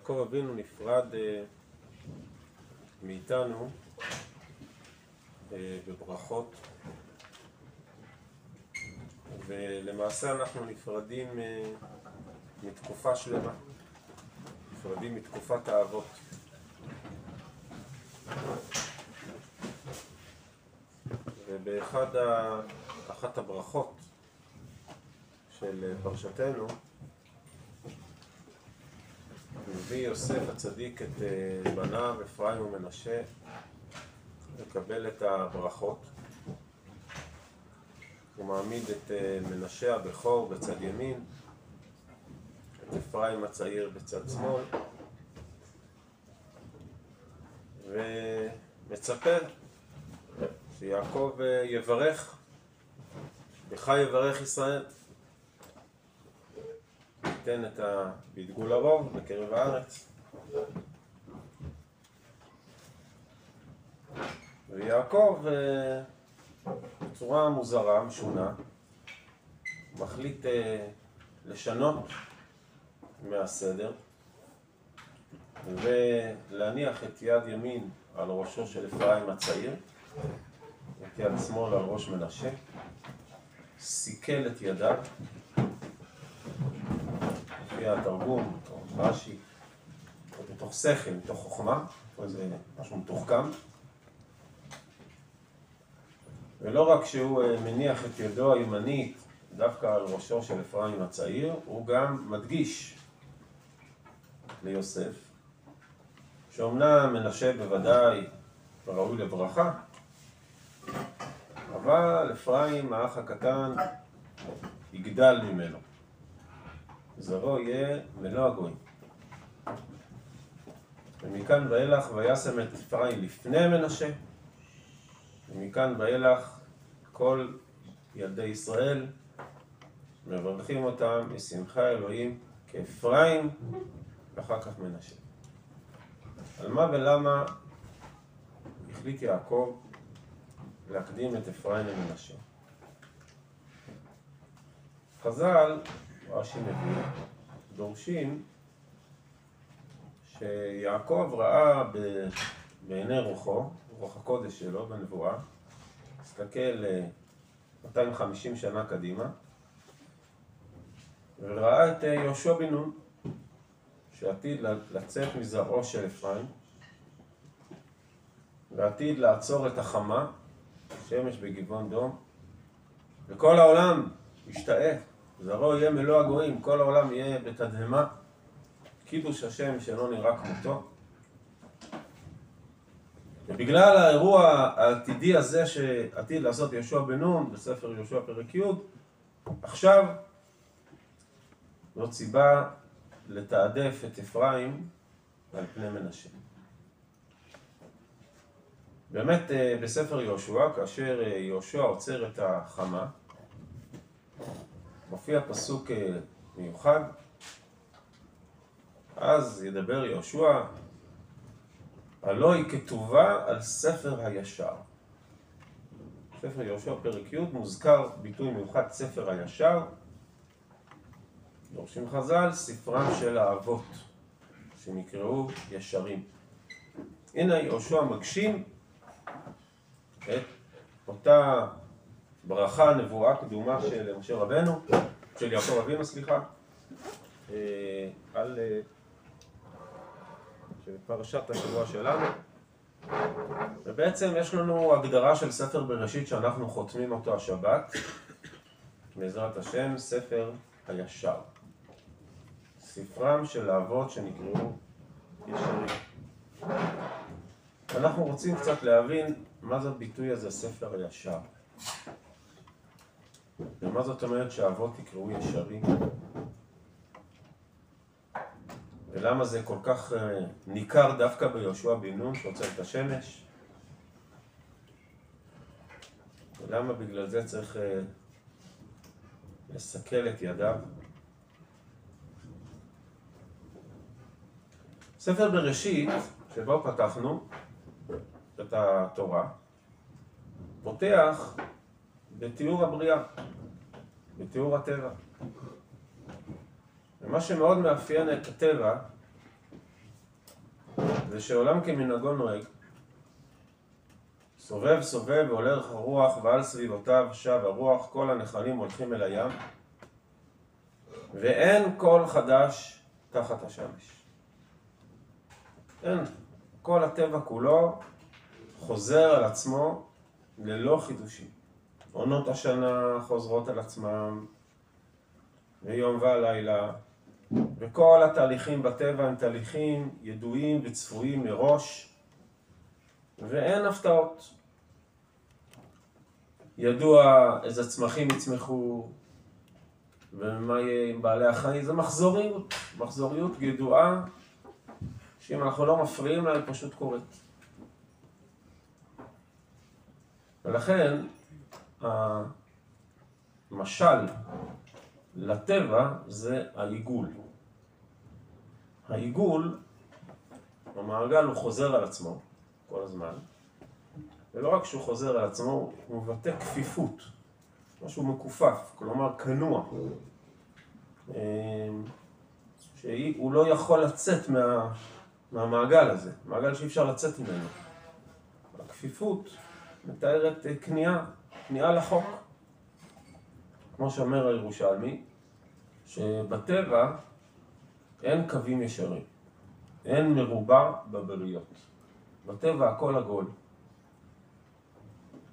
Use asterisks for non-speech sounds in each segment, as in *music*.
יעקב אבינו נפרד אה, מאיתנו אה, בברכות ולמעשה אנחנו נפרדים אה, מתקופה שלמה, נפרדים מתקופת האבות. ובאחת הברכות של פרשתנו מביא יוסף הצדיק את אה, בניו אפרים ומנשה לקבל את הברכות. הוא מעמיד את אה, מנשה הבכור בצד ימין, את אפרים הצעיר בצד שמאל, ומצפה שיעקב אה, יברך, בך יברך ישראל. ייתן את הבדגול הרוב בקרב הארץ. ויעקב אה, בצורה מוזרה, משונה, מחליט אה, לשנות מהסדר ולהניח את יד ימין על ראשו של אפרים הצעיר, את יד שמאל על ראש מנשה, סיכל את ידיו לפי התרגום, רש"י, מתוך שכל, מתוך חוכמה, פה זה משהו מתוחכם. ולא רק שהוא אה, מניח את ידו הימנית דווקא על ראשו של אפרים הצעיר, הוא גם מדגיש ליוסף, שאומנם מנשה בוודאי ראוי לברכה, אבל אפרים, האח הקטן, יגדל ממנו. זרעו יהיה מלוא הגויים. ומכאן ואילך וישם את אפרים לפני מנשה, ומכאן ואילך כל ילדי ישראל מברכים אותם משמחה אלוהים כאפרים ואחר כך מנשה. על מה ולמה החליט יעקב להקדים את אפרים למנשה? חז"ל רש"י מביא, דורשים שיעקב ראה בעיני רוחו, רוח הקודש שלו בנבואה, הסתכל 250 שנה קדימה, וראה את יהושע בן נון, שעתיד לצאת מזרעו של אפרים, ועתיד לעצור את החמה, שמש בגבעון דום, וכל העולם ישתאה זרעו יהיה מלוא הגויים, כל העולם יהיה בתדהמה, קידוש השם שלא נראה כמותו. ובגלל האירוע העתידי הזה שעתיד לעשות יהושע בן נון בספר יהושע פרק י', עכשיו זאת סיבה לתעדף את אפרים על פני מנשה. באמת אה, בספר יהושע, כאשר אה, יהושע עוצר את החמה, מופיע פסוק אה, מיוחד, אז ידבר יהושע, הלא היא כתובה על ספר הישר. ספר יהושע פרק י' מוזכר ביטוי מיוחד ספר הישר, דורשים חז"ל, ספרם של האבות, שנקראו ישרים. הנה יהושע מגשים את אותה ברכה, נבואה קדומה של משה רבנו, של יעקב אבינו, סליחה, אה, על אה, פרשת השבוע שלנו. ובעצם יש לנו הגדרה של ספר בראשית שאנחנו חותמים אותו השבת, בעזרת השם, ספר הישר. ספרם של האבות שנקראו ישרים. אנחנו רוצים קצת להבין מה זה הביטוי הזה, ספר הישר. ומה זאת אומרת שהאבות יקראו ישרים? ולמה זה כל כך אה, ניכר דווקא ביהושע בן נון שעוצר את השמש? ולמה בגלל זה צריך אה, לסכל את ידיו? ספר בראשית, שבו פתחנו את התורה, פותח בתיאור הבריאה, בתיאור הטבע. ומה שמאוד מאפיין את הטבע זה שעולם כמנהגו נוהג. סובב סובב והולך הרוח ועל סביבותיו שב הרוח, כל הנחלים הולכים אל הים, ואין קול חדש תחת השמש. אין. כל הטבע כולו חוזר על עצמו ללא חידושים. עונות השנה חוזרות על עצמם, ויום והלילה, וכל התהליכים בטבע הם תהליכים ידועים וצפויים מראש, ואין הפתעות. ידוע איזה צמחים יצמחו, ומה יהיה עם בעלי החיים, זה מחזוריות, מחזוריות ידועה, שאם אנחנו לא מפריעים לה, היא פשוט קורית. ולכן, המשל לטבע זה העיגול. העיגול, המעגל הוא חוזר על עצמו כל הזמן, ולא רק שהוא חוזר על עצמו, הוא מבטא כפיפות, משהו מכופף, כלומר כנוע, אמ, שהוא לא יכול לצאת מה, מהמעגל הזה, מעגל שאי אפשר לצאת ממנו. הכפיפות מתארת כניעה, כניעה לחוק. כמו שאומר הירושלמי, שבטבע אין קווים ישרים, אין מרובע בבריות. בטבע הכל עגול.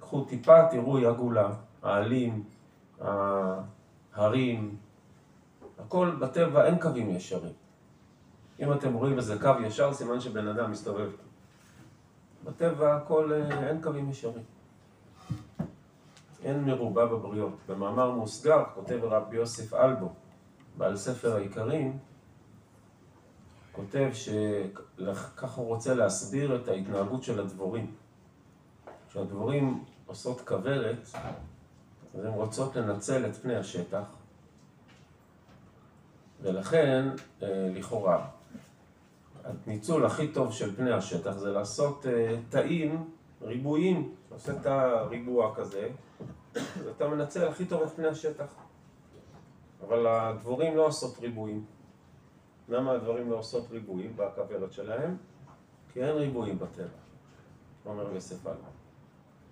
קחו טיפה, תראו יגולה, העלים, ההרים, הכל בטבע אין קווים ישרים. אם אתם רואים איזה קו ישר, סימן שבן אדם מסתובב. בטבע הכל אה, אין קווים ישרים. אין מרובה בבריות. במאמר מוסגר כותב רבי יוסף אלבו, בעל ספר העיקרים, כותב שככה הוא רוצה להסביר את ההתנהגות של הדבורים. כשהדבורים עושות כוורת, אז הן רוצות לנצל את פני השטח, ולכן, אה, לכאורה, הניצול הכי טוב של פני השטח זה לעשות אה, תאים ריבועים, עושה את הריבוע כזה, *coughs* ואתה מנצל הכי טוב את פני השטח. אבל הדבורים לא עושות ריבועים. למה הדבורים לא עושות ריבועים בכוורת שלהם? כי אין ריבועים בטבע, אומר יוסף אלמה.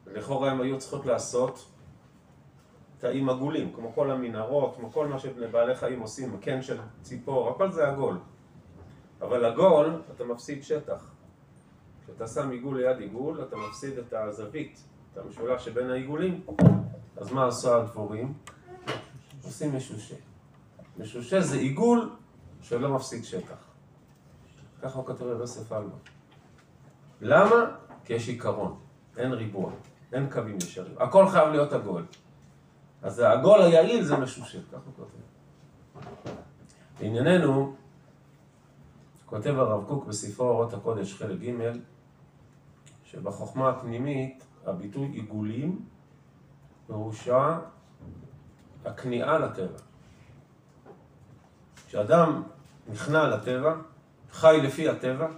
לכאורה הם היו צריכות לעשות תאים עגולים, כמו כל המנהרות, כמו כל מה שבני בעלי חיים עושים, קן של ציפור, הכל זה עגול. אבל עגול, אתה מפסיד שטח. כשאתה שם עיגול ליד עיגול, אתה מפסיד את הזווית, את המשולש שבין העיגולים. אז מה עשו הדבורים? עושים משושה. משושה זה עיגול שלא מפסיד שטח. ככה הוא כתוב ביוסף אלמה. למה? כי יש עיקרון, אין ריבוע, אין קווים ישרים. הכל חייב להיות עגול. אז העגול היעיל זה משושה, ככה הוא כותב. לענייננו, כותב הרב קוק בספרו אורות הקודש חלק ג' שבחוכמה הפנימית הביטוי עיגולים פירושה הכניעה לטבע. כשאדם נכנע לטבע, חי לפי הטבע,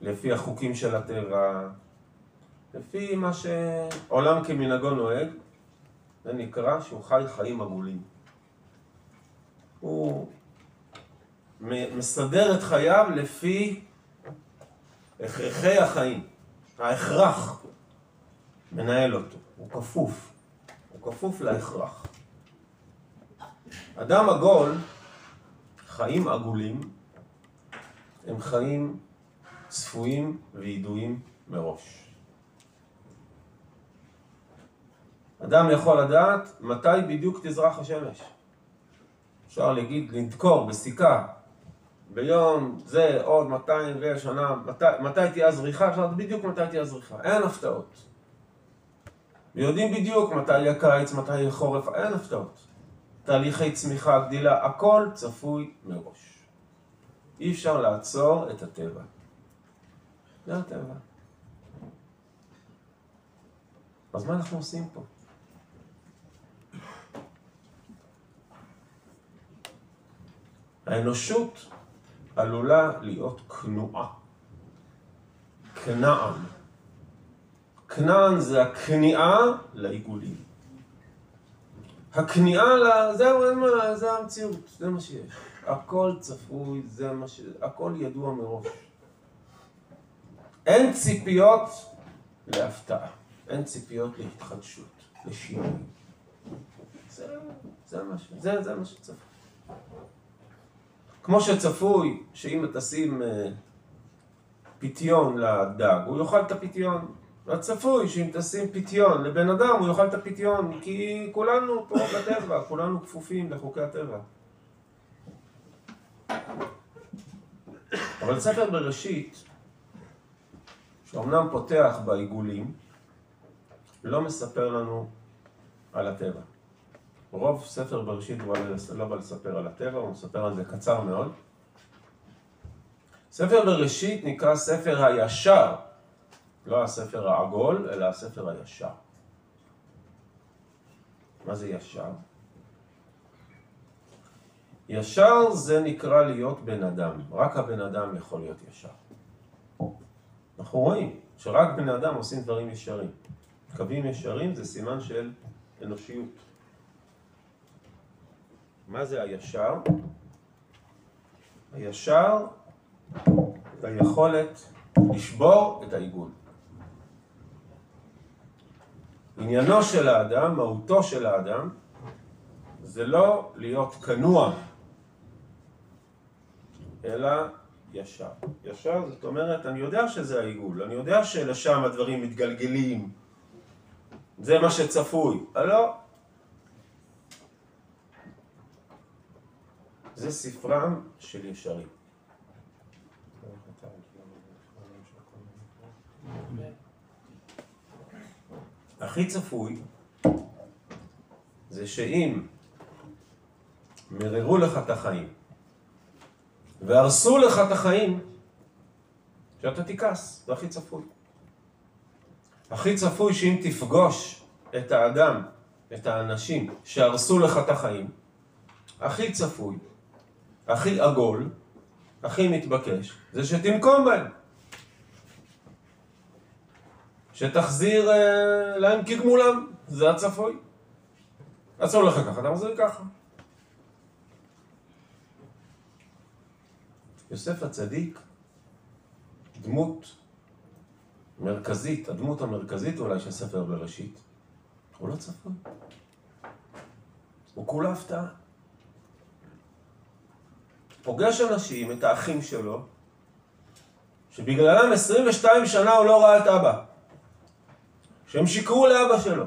לפי החוקים של הטבע, לפי מה שעולם כמנהגו נוהג, זה נקרא שהוא חי חיים עגולים. הוא מסדר את חייו לפי הכרחי החיים. ההכרח מנהל אותו, הוא כפוף, הוא כפוף להכרח. אדם עגול, חיים עגולים, הם חיים צפויים וידועים מראש. אדם יכול לדעת מתי בדיוק תזרח השמש. אפשר להגיד, לדקור בסיכה ביום זה עוד 200 ושנה, מתי, מתי תהיה הזריחה? אפשר לדעת בדיוק מתי תהיה הזריחה, אין הפתעות. ויודעים בדיוק מתי יהיה קיץ, מתי יהיה חורף, אין הפתעות. תהליכי צמיחה, גדילה, הכל צפוי מראש. אי אפשר לעצור את הטבע. זה הטבע. אז מה אנחנו עושים פה? האנושות עלולה להיות כנועה. כנען. כנען זה הכניעה לעיגולים. הכניעה, ל... זהו, אין מה, זה המציאות, זה מה שיש. הכל צפוי, זה מה ש... הכל ידוע מראש. אין ציפיות להפתעה, אין ציפיות להתחדשות, לשינוי. זה, זה, מה, זה, זה מה שצפוי. כמו שצפוי שאם תשים אה, פיתיון לדג, הוא יאכל את הפיתיון. הצפוי שאם תשים פיתיון לבן אדם, הוא יאכל את הפיתיון, כי כולנו פה בטבע, כולנו כפופים לחוקי הטבע. אבל ספר בראשית, שאומנם פותח בעיגולים, לא מספר לנו על הטבע. רוב ספר בראשית הוא לא בא לספר על הטבע, הוא מספר על זה קצר מאוד. ספר בראשית נקרא ספר הישר, לא הספר העגול, אלא הספר הישר. מה זה ישר? ישר זה נקרא להיות בן אדם, רק הבן אדם יכול להיות ישר. אנחנו רואים שרק בני אדם עושים דברים ישרים. קווים ישרים זה סימן של אנושיות. מה זה הישר? הישר זה היכולת לשבור את העיגול. עניינו של האדם, מהותו של האדם, זה לא להיות כנוע, אלא ישר. ישר זאת אומרת, אני יודע שזה העיגול, אני יודע שלשם הדברים מתגלגלים, זה מה שצפוי. לא, זה ספרם של ישרים. הכי צפוי זה שאם מררו לך את החיים והרסו לך את החיים, שאתה תכעס, זה הכי צפוי. הכי צפוי שאם תפגוש את האדם, את האנשים שהרסו לך את החיים, הכי צפוי הכי עגול, הכי מתבקש, זה שתנקום בהם. שתחזיר אה, להם כגמולם, זה הצפוי. אסור לך ככה, אתה מחזיר ככה. יוסף הצדיק, דמות מרכזית, הדמות המרכזית אולי של ספר בראשית, הוא לא צפוי. הוא כולה הפתעה. פוגש אנשים, את האחים שלו, שבגללם 22 שנה הוא לא ראה את אבא. שהם שיקרו לאבא שלו.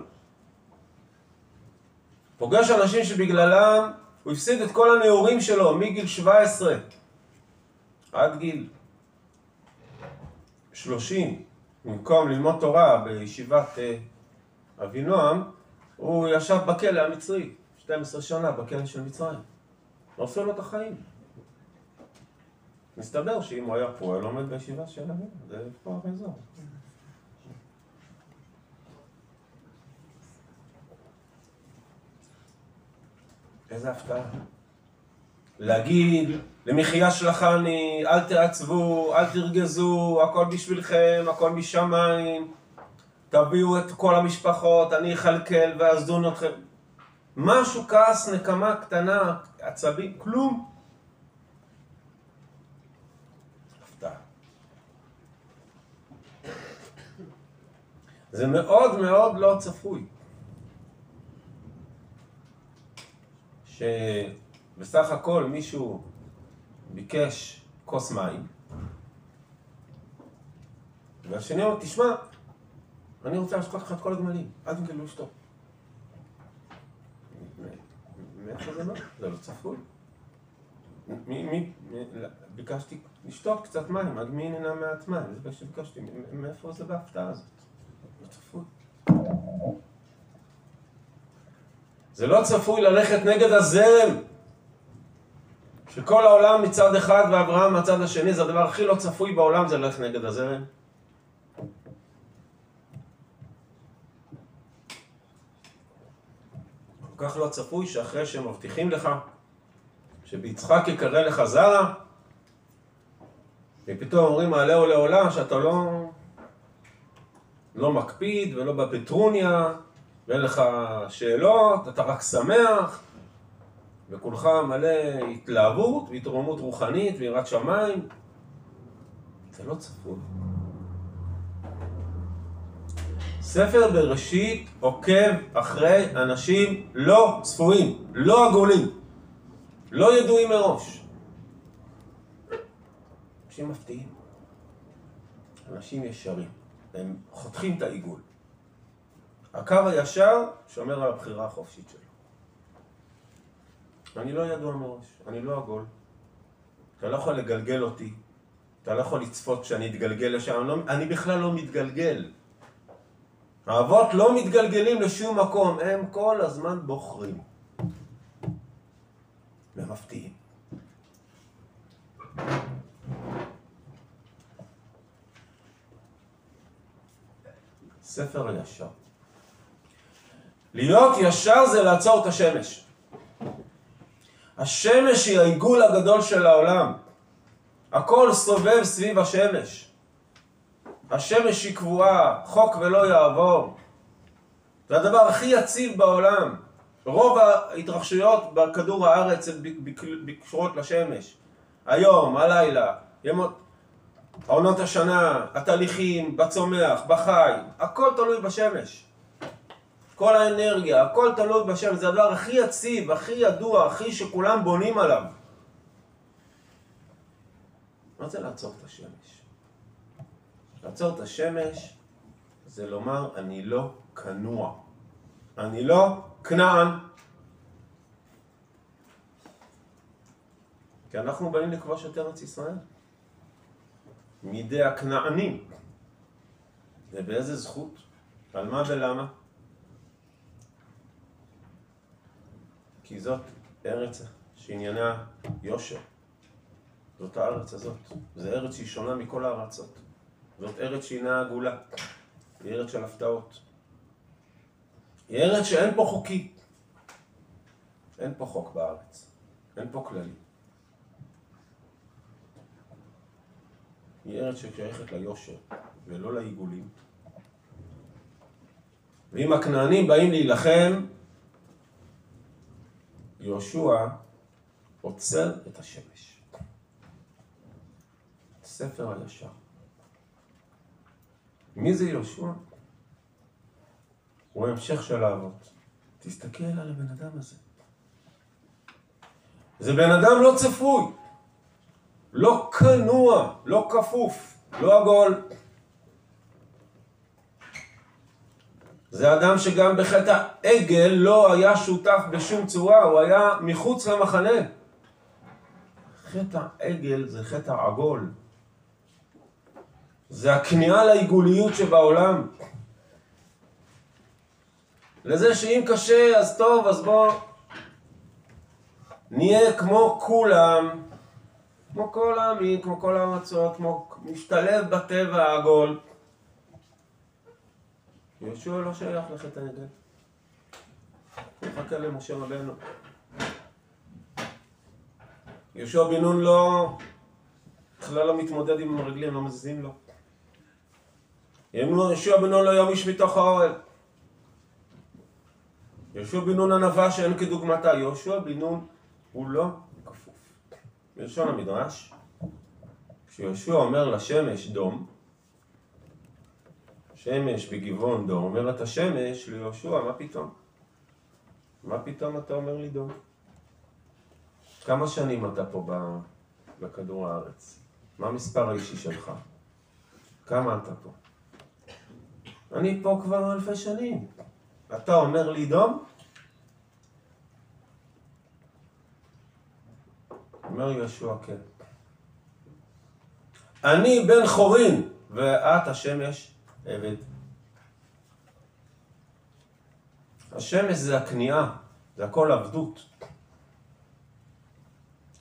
פוגש אנשים שבגללם הוא הפסיד את כל הנעורים שלו מגיל 17 עד גיל 30, במקום ללמוד תורה בישיבת אה, אבינועם, הוא ישב בכלא המצרי, 12 שנה בכלא של מצרים. לא עושה לו את החיים. מסתבר שאם הוא היה פה, הוא לומד בישיבה של אבינו, זה פה באזור. איזה הפתעה. להגיד למחיה שלחני, אל תעצבו, אל תרגזו, הכל בשבילכם, הכל משמיים, תביאו את כל המשפחות, אני אכלכל ואזדון אתכם. משהו כעס, נקמה קטנה, עצבים, כלום. זה מאוד מאוד לא צפוי. שבסך הכל מישהו ביקש כוס מים, והשני אומר, תשמע, אני רוצה לשקול לך את כל הגמלים, אל תגלו לשתות. מאיפה זה לא? זה לא צפוי. מי, מי, ביקשתי לשתות קצת מים, עד מי נהנה מעט מים, זה ביקשתי, מאיפה זה בהפתעה הזאת? לא צפוי. זה לא צפוי ללכת נגד הזרם. שכל העולם מצד אחד ואברהם מהצד השני, זה הדבר הכי לא צפוי בעולם, זה ללכת נגד הזרם. כל כך לא צפוי שאחרי שהם מבטיחים לך שביצחק יקרא לך זרע, ופתאום אומרים מעלה לעולה שאתה לא, לא מקפיד ולא בפטרוניה, ואין לך שאלות, אתה רק שמח, וכולך מלא התלהבות והתרוממות רוחנית ויראת שמיים. זה לא צפוי. ספר בראשית עוקב אחרי אנשים לא צפויים, לא עגולים, לא ידועים מראש. אנשים מפתיעים, אנשים ישרים, הם חותכים את העיגול. הקו הישר שומר על הבחירה החופשית שלו. אני לא ידוע מראש, אני לא עגול. אתה לא יכול לגלגל אותי, אתה לא יכול לצפות שאני אתגלגל לשם, אני, לא, אני בכלל לא מתגלגל. האבות לא מתגלגלים לשום מקום, הם כל הזמן בוחרים. ומפתיעים. ספר הישר. להיות ישר זה לעצור את השמש. השמש היא העיגול הגדול של העולם. הכל סובב סביב השמש. השמש היא קבועה, חוק ולא יעבור. זה הדבר הכי יציב בעולם. רוב ההתרחשויות בכדור הארץ הן בקשורות לשמש. היום, הלילה, ימות, עונות השנה, התהליכים, בצומח, בחי, הכל תלוי בשמש. כל האנרגיה, הכל תלוי בשמש, זה הדבר הכי יציב, הכי ידוע, הכי שכולם בונים עליו. מה זה לעצור את השמש? לעצור את השמש זה לומר אני לא כנוע. אני לא כנען. כי אנחנו באים לכבוש את ארץ ישראל. מידי הכנענים. ובאיזה זכות? על מה ולמה? כי זאת ארץ שעניינה יושר. זאת הארץ הזאת. זו ארץ שהיא שונה מכל הארצות. זאת ארץ שהיא עגולה. היא ארץ של הפתעות. היא ארץ שאין פה חוקי. אין פה חוק בארץ. אין פה כללים. היא ארץ ששייכת ליושר ולא לעיגולים. ואם הכנענים באים להילחם, יהושע עוצר את השמש. ספר הישר. מי זה יהושע? הוא המשך של האבות. תסתכל על הבן אדם הזה. זה בן אדם לא צפוי, לא כנוע, לא כפוף, לא עגול. זה אדם שגם בחטא העגל לא היה שותף בשום צורה, הוא היה מחוץ למחנה. חטא העגל זה חטא עגול. זה הכניעה לעיגוליות שבעולם. לזה שאם קשה אז טוב, אז בוא נהיה כמו כולם, כמו כל העמים, כמו כל הארצות, כמו משתלב בטבע העגול. יהושע לא שייך לחטא העגל. הוא מחכה למשה רבנו. יהושע בן נון לא, בכלל לא מתמודד עם הרגלים, לא מזיזים לו. יהושע בן נון לא ימיש מתוך האוהל. יהושע בן נון ענווה שאין כדוגמתה. יהושע בן נון הוא לא כפוף. בלשון המדרש, כשיהושע אומר לשמש דום, שמש בגבעון דום, אומרת השמש ליהושע, מה פתאום? מה פתאום אתה אומר לי דום? כמה שנים אתה פה בכדור הארץ? מה המספר האישי שלך? כמה אתה פה? אני פה כבר אלפי שנים. אתה אומר לי דום? אומר יהושע כן. אני בן חורין ואת השמש עבד. השמש זה הכניעה, זה הכל עבדות.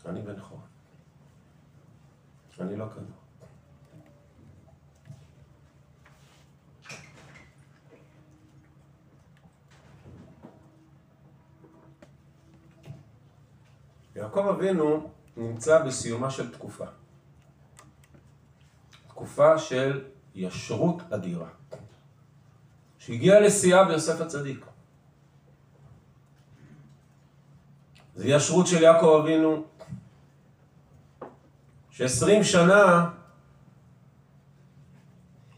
אני בן חורין. אני לא כדור. יעקב אבינו נמצא בסיומה של תקופה. תקופה של ישרות אדירה, שהגיעה לשיאה ביוסף הצדיק. זה ישרות של יעקב אבינו, שעשרים שנה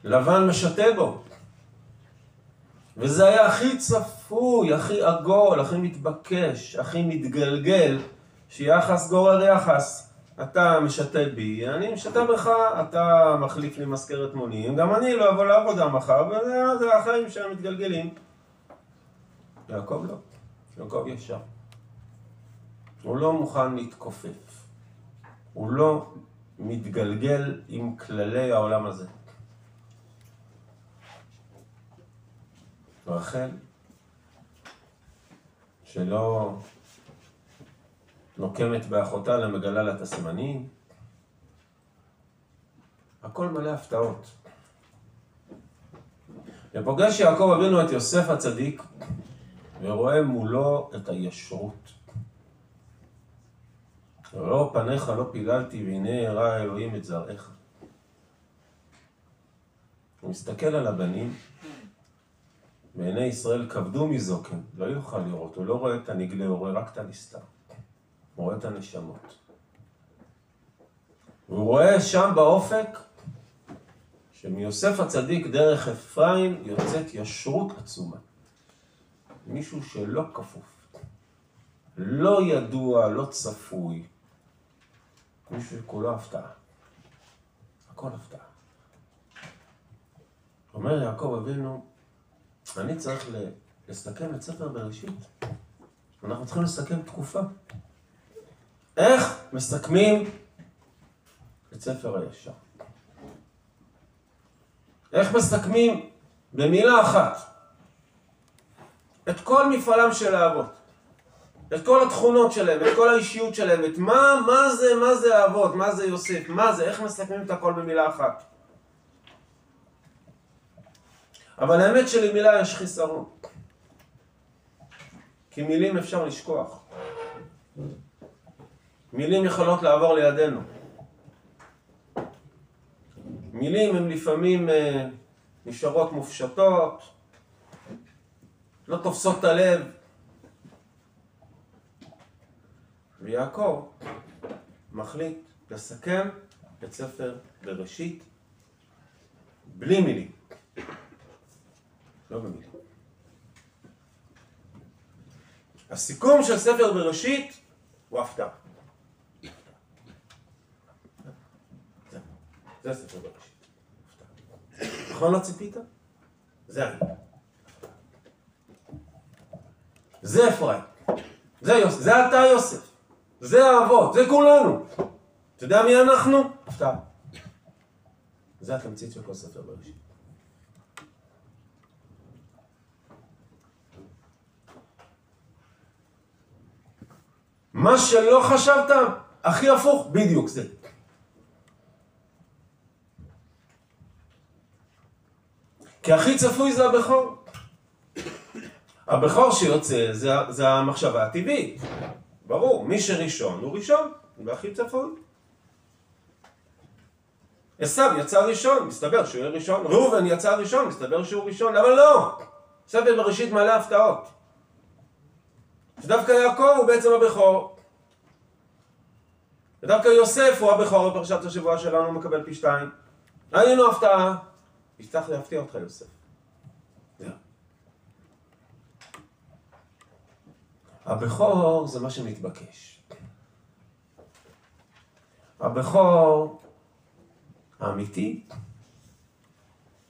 לבן משתה בו. וזה היה הכי צפוי, הכי עגול, הכי מתבקש, הכי מתגלגל, שיחס גורר יחס. אתה משתה בי, אני משתה בך, אתה מחליף לי מזכרת מונים, גם אני לא אבוא לעבודה מחר, וזה החיים שהם מתגלגלים. יעקב לא, יעקב ישר. הוא לא מוכן להתכופף. הוא לא מתגלגל עם כללי העולם הזה. רחל, שלא נוקמת באחותה למגלה לה את הסימנים, הכל מלא הפתעות. ופוגש יעקב אבינו את יוסף הצדיק ורואה מולו את הישרות. לא פניך לא פיללתי והנה הראה אלוהים את זרעך. הוא מסתכל על הבנים, בעיני ישראל כבדו מזוקן, לא יוכל לראות, הוא לא רואה את הנגלה, הוא רואה רק את הנסתר. הוא רואה את הנשמות. הוא רואה שם באופק שמיוסף הצדיק דרך אפרים יוצאת ישרות עצומה. מישהו שלא כפוף, לא ידוע, לא צפוי, מישהו שכולו הפתעה. הכל הפתעה. אומר יעקב אבינו, אני צריך לסכם את ספר בראשית. אנחנו צריכים לסכם תקופה. איך מסכמים את ספר הישר? איך מסכמים במילה אחת את כל מפעלם של האבות? את כל התכונות שלהם, את כל האישיות שלהם, את מה, מה זה, מה זה האבות, מה זה יוסף, מה זה, איך מסכמים את הכל במילה אחת. אבל האמת שלמילה יש חיסרון. כי מילים אפשר לשכוח. מילים יכולות לעבור לידינו. מילים הן לפעמים אה, נשארות מופשטות, לא תופסות את הלב. ויעקב מחליט לסכם את ספר בראשית בלי מילים. לא במילים. הסיכום של ספר בראשית הוא הפתעה. זה ספר בראשית. נכון לא ציפית? זה אני. זה אפרים. זה יוסף. זה אתה יוסף. זה האבות. זה כולנו. אתה יודע מי אנחנו? הפתעה. זה התמצית של כל ספר בראשית. מה שלא חשבת, הכי הפוך, בדיוק זה. כי הכי צפוי זה הבכור. הבכור שיוצא זה, זה המחשבה הטבעית. ברור, מי שראשון הוא ראשון, והכי צפוי. עשו יצא ראשון, מסתבר שהוא יהיה ראשון. ראובן יצא ראשון, מסתבר שהוא ראשון, אבל לא! ספר בראשית מלא הפתעות. שדווקא יעקב הוא בעצם הבכור. ודווקא יוסף הוא הבכור בפרשת השבוע שלנו, מקבל פי שתיים. היינו הפתעה. יצטרך להפתיע אותך יוסף. הבכור זה מה שמתבקש. הבכור האמיתי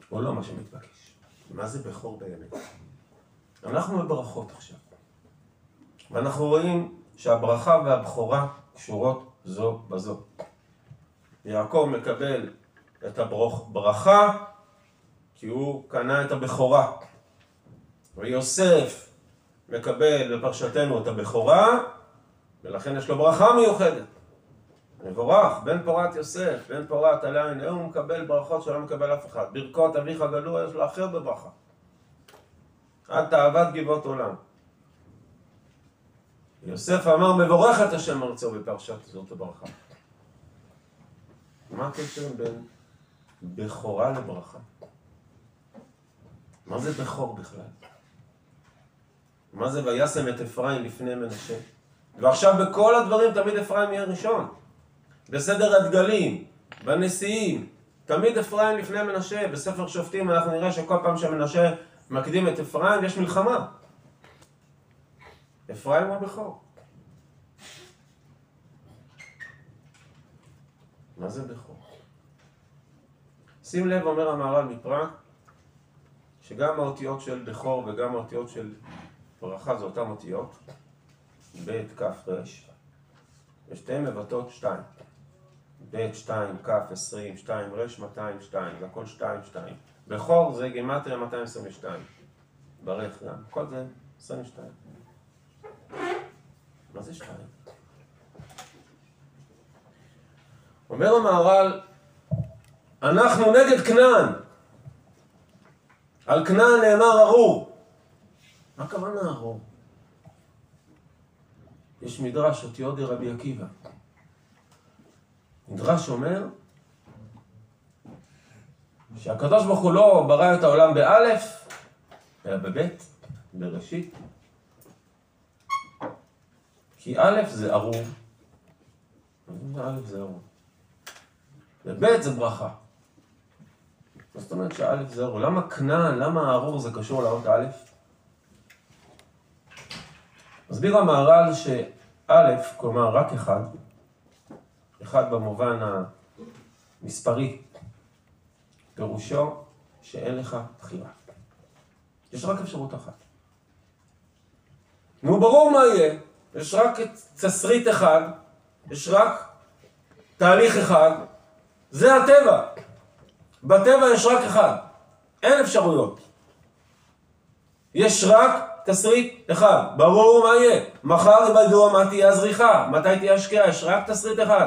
הוא לא מה שמתבקש. מה זה בכור באמת? אנחנו בברכות עכשיו. ואנחנו רואים שהברכה והבכורה קשורות זו בזו. יעקב מקבל את הברכה כי הוא קנה את הבכורה. ויוסף מקבל בפרשתנו את הבכורה, ולכן יש לו ברכה מיוחדת. מבורך, בן פורת יוסף, בן פורת עליין, הוא מקבל ברכות שלא מקבל אף אחד. ברכות אביך גלו, יש לו אחר בברכה. עד תאוות גבעות עולם. יוסף אמר, מבורך את השם ארצו בפרשת זאת הברכה. מה הקשר בין בכורה לברכה? מה זה בכור בכלל? מה זה וישם את אפרים לפני מנשה? ועכשיו בכל הדברים תמיד אפרים יהיה ראשון. בסדר הדגלים, בנשיאים, תמיד אפרים לפני מנשה. בספר שופטים אנחנו נראה שכל פעם שמנשה מקדים את אפרים, יש מלחמה. אפרים הוא הבכור. מה זה בכור? שים לב, אומר המהר"ל מפראג, שגם האותיות של בכור וגם האותיות של ברכה זה אותן אותיות, ב', כ', ר', ושתיהן מבטאות שתיים. ב', שתיים, כ', עשרים, שתיים, ר', 200, שתיים, זה הכל שתיים, שתיים. בכור זה גימטריה 222. ברך גם, כל זה 22. מה זה שתיים? אומר המהר"ל, אנחנו נגד כנען. על כנען נאמר ארור. מה הכוונה ארור? יש מדרש, אותיות דרבי עקיבא. מדרש אומר שהקדוש ברוך הוא לא ברא את העולם באלף, אלא בבית, בראשית. כי א' זה ארור. א' זה ארור. וב' זה ברכה. מה זאת אומרת שא' זה ארור? למה כנען, למה הארור זה קשור לאות א'? מסביר המהר"ל שא', כלומר רק אחד, אחד במובן המספרי, פירושו שאין לך בחירה. יש רק אפשרות אחת. נו, ברור מה יהיה. יש רק תסריט אחד, יש רק תהליך אחד, זה הטבע. בטבע יש רק אחד, אין אפשרויות. יש רק תסריט אחד, ברור מה יהיה. מחר יבדו מה תהיה הזריחה, מתי תהיה השקיעה, יש רק תסריט אחד.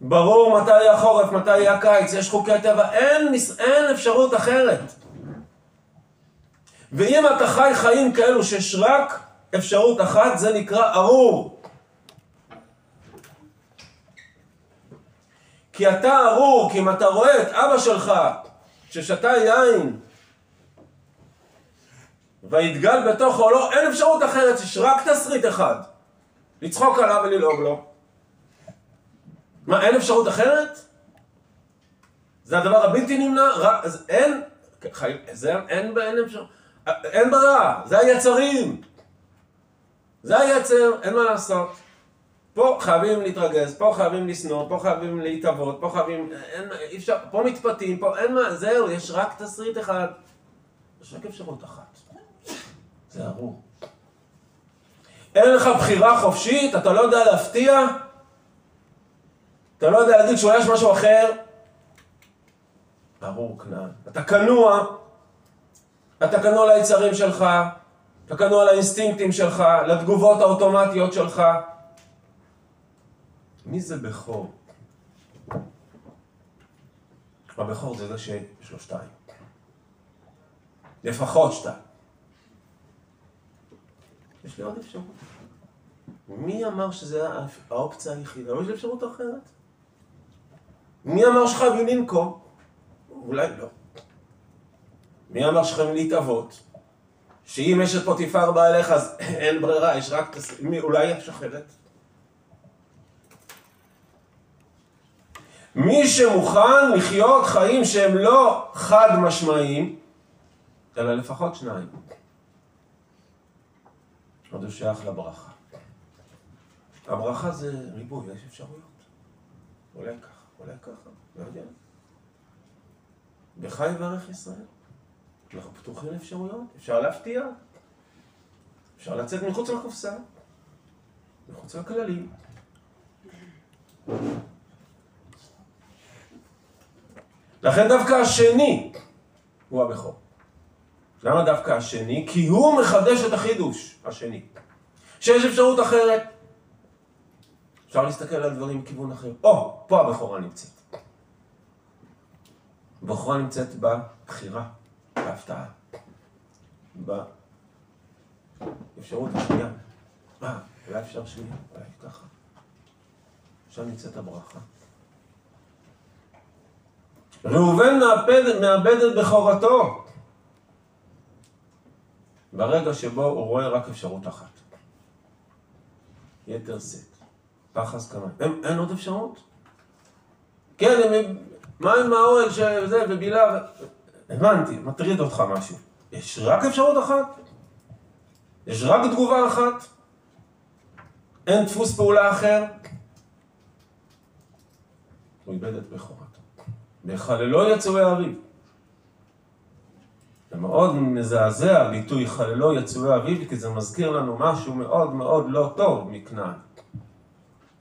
ברור מתי יהיה החורף, מתי יהיה הקיץ, יש חוקי הטבע, אין, אין אפשרות אחרת. ואם אתה חי חיים כאלו שיש רק אפשרות אחת, זה נקרא ארור. כי אתה ארור, כי אם אתה רואה את אבא שלך ששתה יין ויתגל בתוכו, לא, אין אפשרות אחרת, יש רק תסריט אחד. לצחוק עליו וללעוג לו. מה, אין אפשרות אחרת? זה הדבר הבלתי נמנע? רק, אז אין, חי, זה, אין, אין אפשרות, אין ברירה, זה היצרים. זה היצר, אין מה לעשות. פה חייבים להתרגז, פה חייבים לשנוא, פה חייבים להתאבות, פה חייבים... אין, אי אפשר, פה מתפתים, פה אין מה, זהו, יש רק תסריט אחד. יש רק אפשרות אחת. זה ארור. אין לך בחירה חופשית, אתה לא יודע להפתיע, אתה לא יודע להגיד שאולי יש משהו אחר. ארור כנען. אתה כנוע, אתה כנוע ליצרים שלך, אתה כנוע לאינסטינקטים שלך, לתגובות האוטומטיות שלך. מי זה בכור? הבכור זה זה שיש לו שתיים. לפחות שתיים. יש לי עוד אפשרות. מי אמר שזה האופציה היחידה? לא יש אפשרות אחרת. מי אמר שחייבים לנקום? אולי לא. מי אמר שחייבים להתאבות? שאם יש את פוטיפר בא אליך אז אין ברירה, יש רק... אולי יש אחרת? מי שמוכן לחיות חיים שהם לא חד משמעיים, אלא לפחות שניים. עוד הוא שייך לברכה. הברכה זה ריבוי, יש אפשרויות. אולי ככה, אולי ככה, לא יודע. בחי יברך ישראל. אנחנו פתוחים לאפשרויות, אפשר להפתיע, אפשר לצאת מחוץ לקופסה, מחוץ לכללים. לכן דווקא השני הוא הבכור. למה דווקא השני? כי הוא מחדש את החידוש, השני. שיש אפשרות אחרת. אפשר להסתכל על דברים מכיוון אחר. או, פה הבכורה נמצאת. הבכורה נמצאת בבחירה. בהפתעה. באפשרות השנייה. אה, אולי אפשר שנייה, אולי ככה. עכשיו נמצאת הברכה. ראובן מאבד, מאבד את בכורתו ברגע שבו הוא רואה רק אפשרות אחת. יתר שאת. פחס כמה. אין, אין עוד אפשרות? כן, הם, מה עם האוהל שזה ובילה? הבנתי, מטריד אותך משהו. יש רק אפשרות אחת? יש רק תגובה אחת? אין דפוס פעולה אחר? הוא איבד את בכורתו. בחללו יצאו האביב. זה מאוד מזעזע הביטוי חללו יצאו אביב, כי זה מזכיר לנו משהו מאוד מאוד לא טוב מכנען.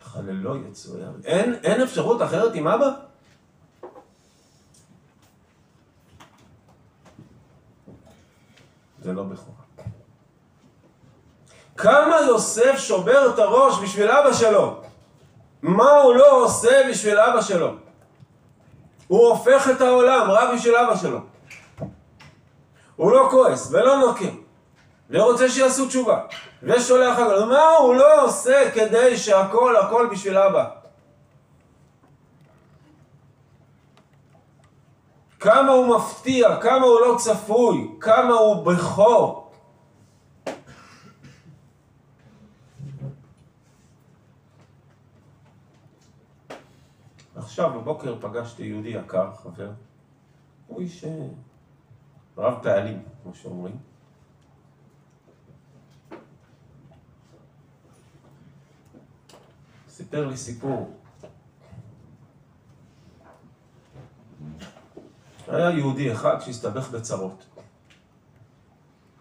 חללו יצאו אביב. אין, אין אפשרות אחרת עם אבא? זה לא בכורה. כמה יוסף שובר את הראש בשביל אבא שלו? מה הוא לא עושה בשביל אבא שלו? הוא הופך את העולם רק בשביל אבא שלו. הוא לא כועס ולא נוקם, ורוצה שיעשו תשובה, ושולח הכל. מה הוא לא עושה כדי שהכל הכל בשביל אבא? כמה הוא מפתיע, כמה הוא לא צפוי, כמה הוא בכור. עכשיו בבוקר פגשתי יהודי יקר, חבר, הוא איש אה, רב פעלים, כמו שאומרים. סיפר לי סיפור. היה יהודי אחד שהסתבך בצרות.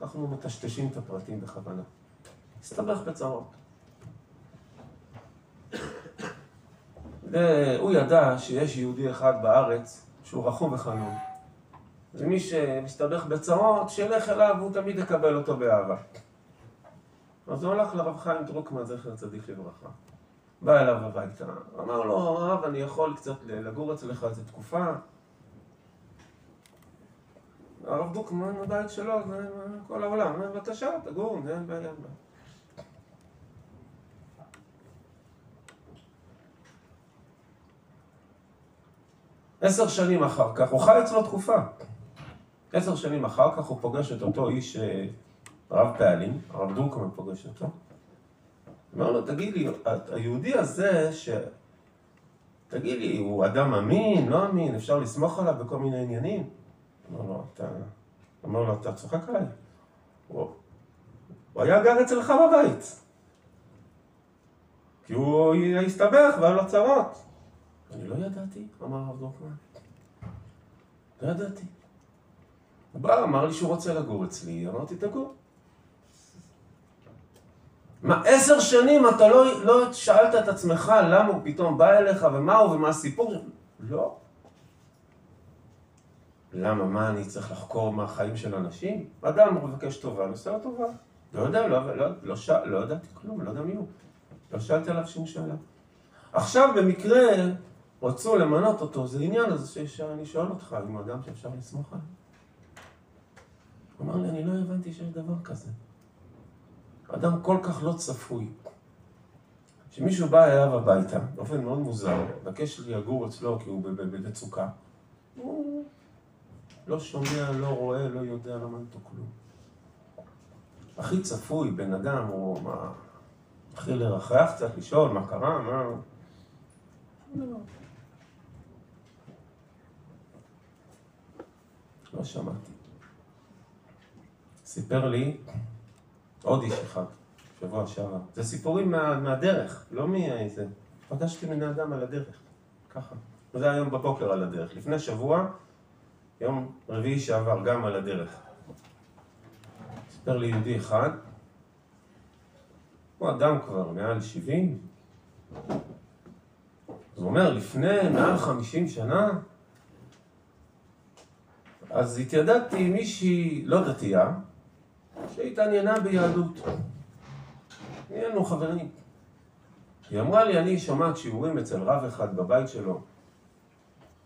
אנחנו מטשטשים את הפרטים בכוונה. הסתבך בצרות. והוא ידע שיש יהודי אחד בארץ שהוא רחום וחנון. ומי שמסתבך בצרות, שילך אליו, הוא תמיד יקבל אותו באהבה. אז הוא הלך לרב חיים דרוקמן, זכר צדיק לברכה. בא אליו הביתה, אמר לו, הרב, אני יכול קצת לגור אצלך איזה תקופה? הרב דרוקמן, הבית שלו, זה כל העולם. בבקשה, תגור, אין בעיה. עשר שנים אחר כך, הוא חי אצלו תקופה. עשר שנים אחר כך הוא פוגש את אותו איש אה, רב פעלים, הרב דורקמן פוגש אותו. אומר לו, תגיד לי, היהודי הזה, ש... תגיד לי, הוא אדם אמין, לא אמין, אפשר לסמוך עליו בכל מיני עניינים? אומר לו, אתה... אומר לו, אתה צוחק עליי? הוא, הוא היה גר אצלך בבית. כי הוא הסתבך והיה לו צרות. אני לא ידעתי, אמר הרב דורקמן. לא ידעתי. הוא בא, אמר לי שהוא רוצה לגור אצלי, אמרתי, תגור. מה, עשר שנים אתה לא, לא שאלת את עצמך למה הוא פתאום בא אליך ומה הוא ומה הסיפור? לא. למה, מה אני צריך לחקור מהחיים של אנשים? אדם מבקש טובה, נושא לו טובה. לא יודע, לא, לא, לא, שאל, לא ידעתי כלום, לא יודע מי הוא. לא שאלתי עליו שום שאלה. עכשיו במקרה רצו למנות אותו, זה עניין, אז שאני שואל אותך, אם אדם שאפשר לסמוך עליו. הוא אמר לי, אני לא הבנתי שיש דבר כזה. אדם כל כך לא צפוי. כשמישהו בא אליו הביתה, באופן מאוד מוזר, מבקש לגור אצלו כי הוא במצוקה, הוא לא שומע, לא רואה, לא יודע, לא מעניין אותו כלום. הכי צפוי, בן אדם, הוא מה... מתחיל לרחח קצת, לשאול מה קרה, מה... לא. לא שמעתי. סיפר לי עוד איש אחד, שבוע שעבר. זה סיפורים מה, מהדרך, לא מאיזה... פגשתי בני אדם על הדרך, ככה. זה היום בבוקר על הדרך. לפני שבוע, יום רביעי שעבר, גם על הדרך. סיפר לי יהודי אחד, הוא אדם כבר מעל 70, הוא אומר, לפני מעל 50 שנה, אז התיידדתי עם מישהי לא דתייה, שהתעניינה ביהדות. נהיינו חברים. היא אמרה לי, אני שומעת שיעורים אצל רב אחד בבית שלו.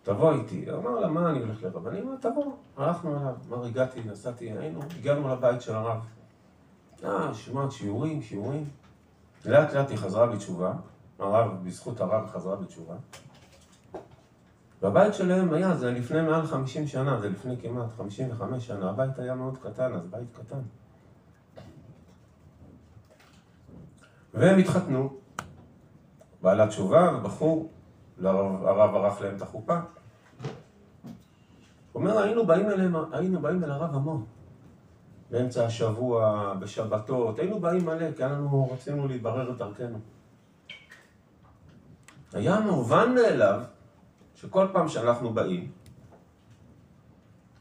תבוא איתי. אמר לה, מה אני הולך לרב? אני אומר, תבוא. הלכנו אליו. אמר, הגעתי, נסעתי, היינו, הגענו לבית של הרב. אה, שומעת שיעורים, שיעורים. לאט לאט היא חזרה בתשובה. הרב, בזכות הרב חזרה בתשובה. והבית שלהם היה, זה לפני מעל 50 שנה, זה לפני כמעט 55 שנה, הבית היה מאוד קטן, אז בית קטן. והם התחתנו, בעלת תשובה ובחור, הרב ערך להם את החופה. אומר, היינו באים אליהם, היינו באים אל הרב המון. באמצע השבוע, בשבתות, היינו באים מלא, כי אנחנו רצינו להתברר את דרכנו. היה מובן מאליו שכל פעם שאנחנו באים,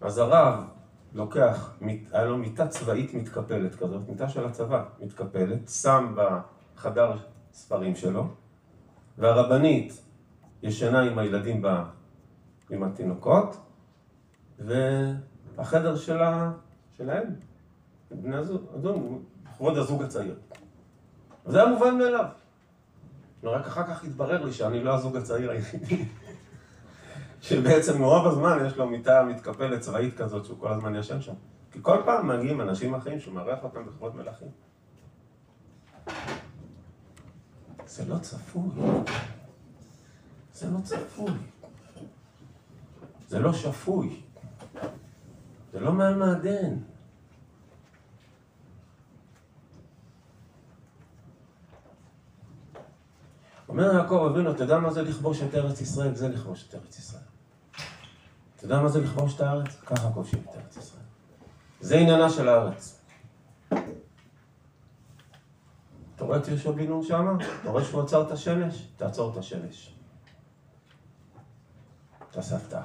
אז הרב לוקח, היה לו מיטה צבאית מתקפלת כזאת, מיטה של הצבא מתקפלת, שם בחדר ספרים שלו, והרבנית ישנה עם הילדים בה, עם התינוקות, והחדר שלה, שלהם, בני הזוג, לכבוד הזוג הצעיר. זה היה מובן מאליו. ורק אחר כך התברר לי שאני לא הזוג הצעיר היחידי. שבעצם מרוב הזמן יש לו מיטה מתקפלת צבאית כזאת שהוא כל הזמן ישן שם. כי כל פעם מגיעים אנשים אחרים שהוא מארח אותם בכבוד מלכים. זה לא צפוי. זה לא צפוי. זה לא שפוי. זה לא מעל מעדן. אומר יעקב אבינו, אתה יודע מה זה לכבוש את ארץ ישראל? זה לכבוש את ארץ ישראל. אתה יודע מה זה לכבוש את הארץ? ככה כובשים את ארץ ישראל. זה עניינה של הארץ. אתה רואה את יהושע בן נון שמה? אתה רואה שהוא עצר את השמש? תעצור את השמש. תעשה הפתעה.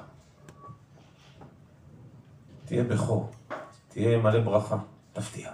תהיה בכור, תהיה מלא ברכה, תפתיע.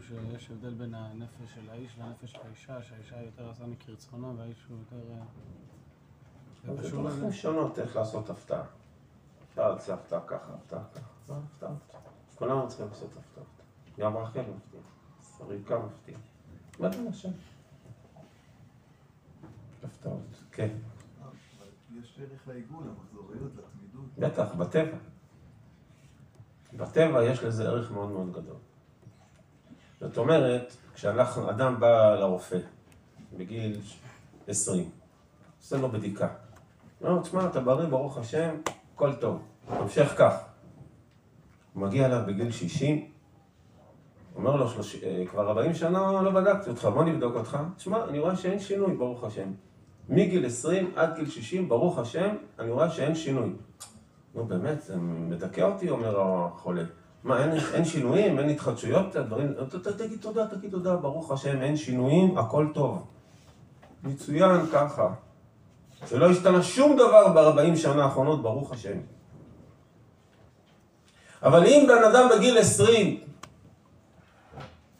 שיש הבדל בין הנפש של האיש לנפש של האישה, שהאישה יותר עשה מקרצונה והאיש הוא יותר... אה, זה דרכים שונות איך לעשות הפתעה. אפשר לעשות הפתעה ככה, הפתעה ככה, זה הפתעה. כולנו צריכים לעשות הפתעות. גם רחל מפתיע, רבקה מפתיע. מה זה השם? הפתעות, כן. יש ערך לעיגול, למחזוריות, לתמידות. בטח, בטבע. בטבע יש לזה ערך מאוד מאוד גדול. זאת אומרת, כשאדם בא לרופא בגיל 20, עושה לו בדיקה. הוא אומר, תשמע, אתה בריא, ברוך השם, הכל טוב, תמשך כך. הוא מגיע אליו בגיל 60, אומר לו, שלוש... אה, כבר 40 שנה לא בדקתי אותך, בוא נבדוק אותך. תשמע, אני רואה שאין שינוי, ברוך השם. מגיל 20 עד גיל 60, ברוך השם, אני רואה שאין שינוי. נו באמת, זה מדכא אותי, אומר החולה. מה, אין, אין שינויים, אין התחדשויות, דברים, תגיד תודה, תגיד תודה, ברוך השם, אין שינויים, הכל טוב. מצוין ככה. שלא השתנה שום דבר ב-40 שנה האחרונות, ברוך השם. אבל אם בן אדם בגיל 20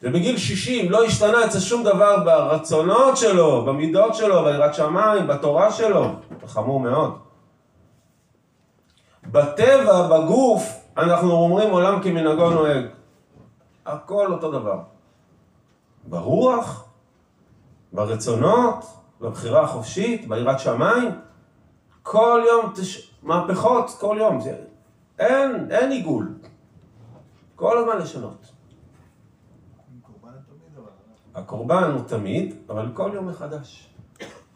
ובגיל 60 לא השתנה אצל שום דבר ברצונות שלו, במידות שלו, ביראת שמיים, בתורה שלו, זה חמור מאוד. בטבע, בגוף, אנחנו אומרים עולם כמנהגו נוהג. הכל אותו דבר. ברוח, ברצונות, בבחירה החופשית, ביראת שמיים, כל יום תש... מהפכות, כל יום. זה... אין, אין עיגול. כל הזמן לשנות. הקורבן הוא תמיד, אבל כל יום מחדש.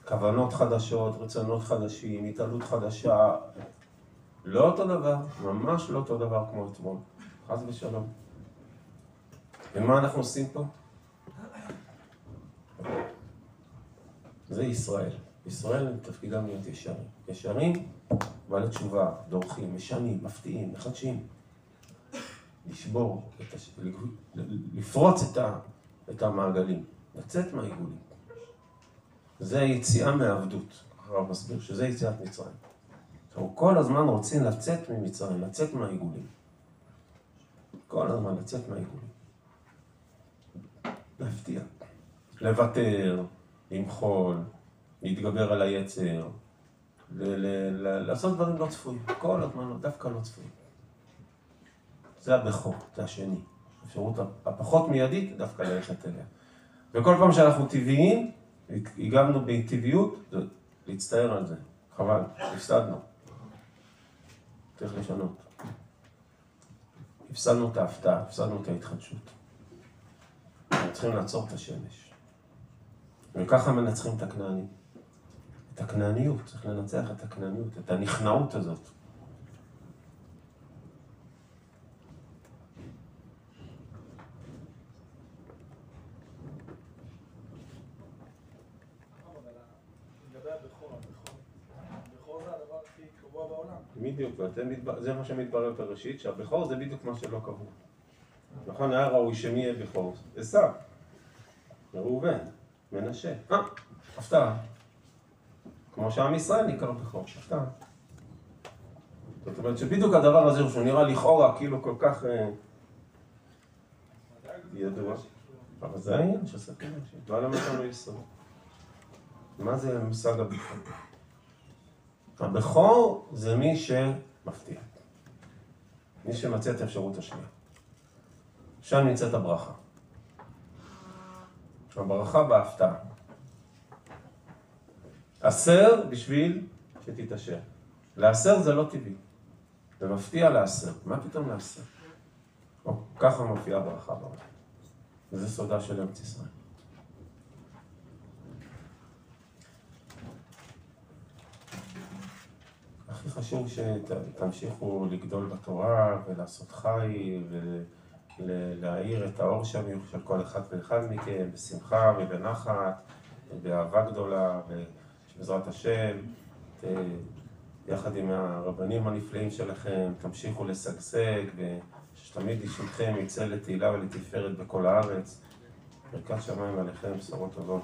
כוונות חדשות, רצונות חדשים, התעלות חדשה, לא אותו דבר, ממש לא אותו דבר כמו אתמול, חס ושלום. ומה אנחנו עושים פה? זה ישראל. ישראל תפקידם להיות ישרים. ישרים, בעלי תשובה, דורכים, משנים, מפתיעים, מחדשים. לשבור, את הש... לפרוץ את, ה... את המעגלים, לצאת מהעיגולים. זה יציאה מעבדות. הרב מסביר שזה יציאת מצרים. אנחנו כל הזמן רוצים לצאת ממצרים, לצאת מהעיגולים. כל הזמן לצאת מהעיגולים. להפתיע. לוותר, למחול, להתגבר על היצר, לעשות דברים לא צפויים. כל הזמן, דווקא לא צפויים. זה הבכור, זה השני. האפשרות הפחות מיידית, דווקא ללכת אליה. וכל פעם שאנחנו טבעיים, הגבנו בטבעיות, להצטער על זה. חבל, הפסדנו. צריך לשנות. הפסדנו את ההפתעה, הפסדנו את ההתחדשות. אנחנו צריכים לעצור את השמש. וככה מנצחים את הכנענים. את הכנעניות, צריך לנצח את הכנעניות, את הנכנעות הזאת. לגבי הבכור, הבכור. הבכור זה הדבר הכי קבוע בעולם. בדיוק, וזה מתב- זה מה שמתברר בראשית, שהבכור זה בדיוק מה שלא קבעו. נכון, היה ראוי שמי יהיה בכור? עשיו, ראובן, מנשה. אה, הפתעה. כמו שעם ישראל נקרא בכור, הפתעה. זאת אומרת שבדיוק הדבר הזה, שהוא נראה לכאורה כאילו כל כך אה, ידוע, אבל זה העניין של סכנה, לא למד ישראל. מה זה מושג הבכור? הבכור זה מי שמפתיע. מי שמציע את האפשרות השנייה. שם נמצאת הברכה. הברכה בהפתעה. עשר בשביל שתתעשר. לעשר זה לא טבעי. זה מפתיע לעשר. מה פתאום לעשר? או, ככה מופיעה ברכה בעולם. וזה סודה של ארץ ישראל. הכי חשוב שתמשיכו לגדול בתורה ולעשות חי ולהאיר את האור שם של כל אחד ואחד מכם בשמחה ובנחת ובאהבה גדולה ובעזרת השם ת- יחד עם הרבנים הנפלאים שלכם תמשיכו לשגשג ושתמיד אישיתכם יצא לתהילה ולתפארת בכל הארץ ברכת שמיים עליכם, בשורות טובות.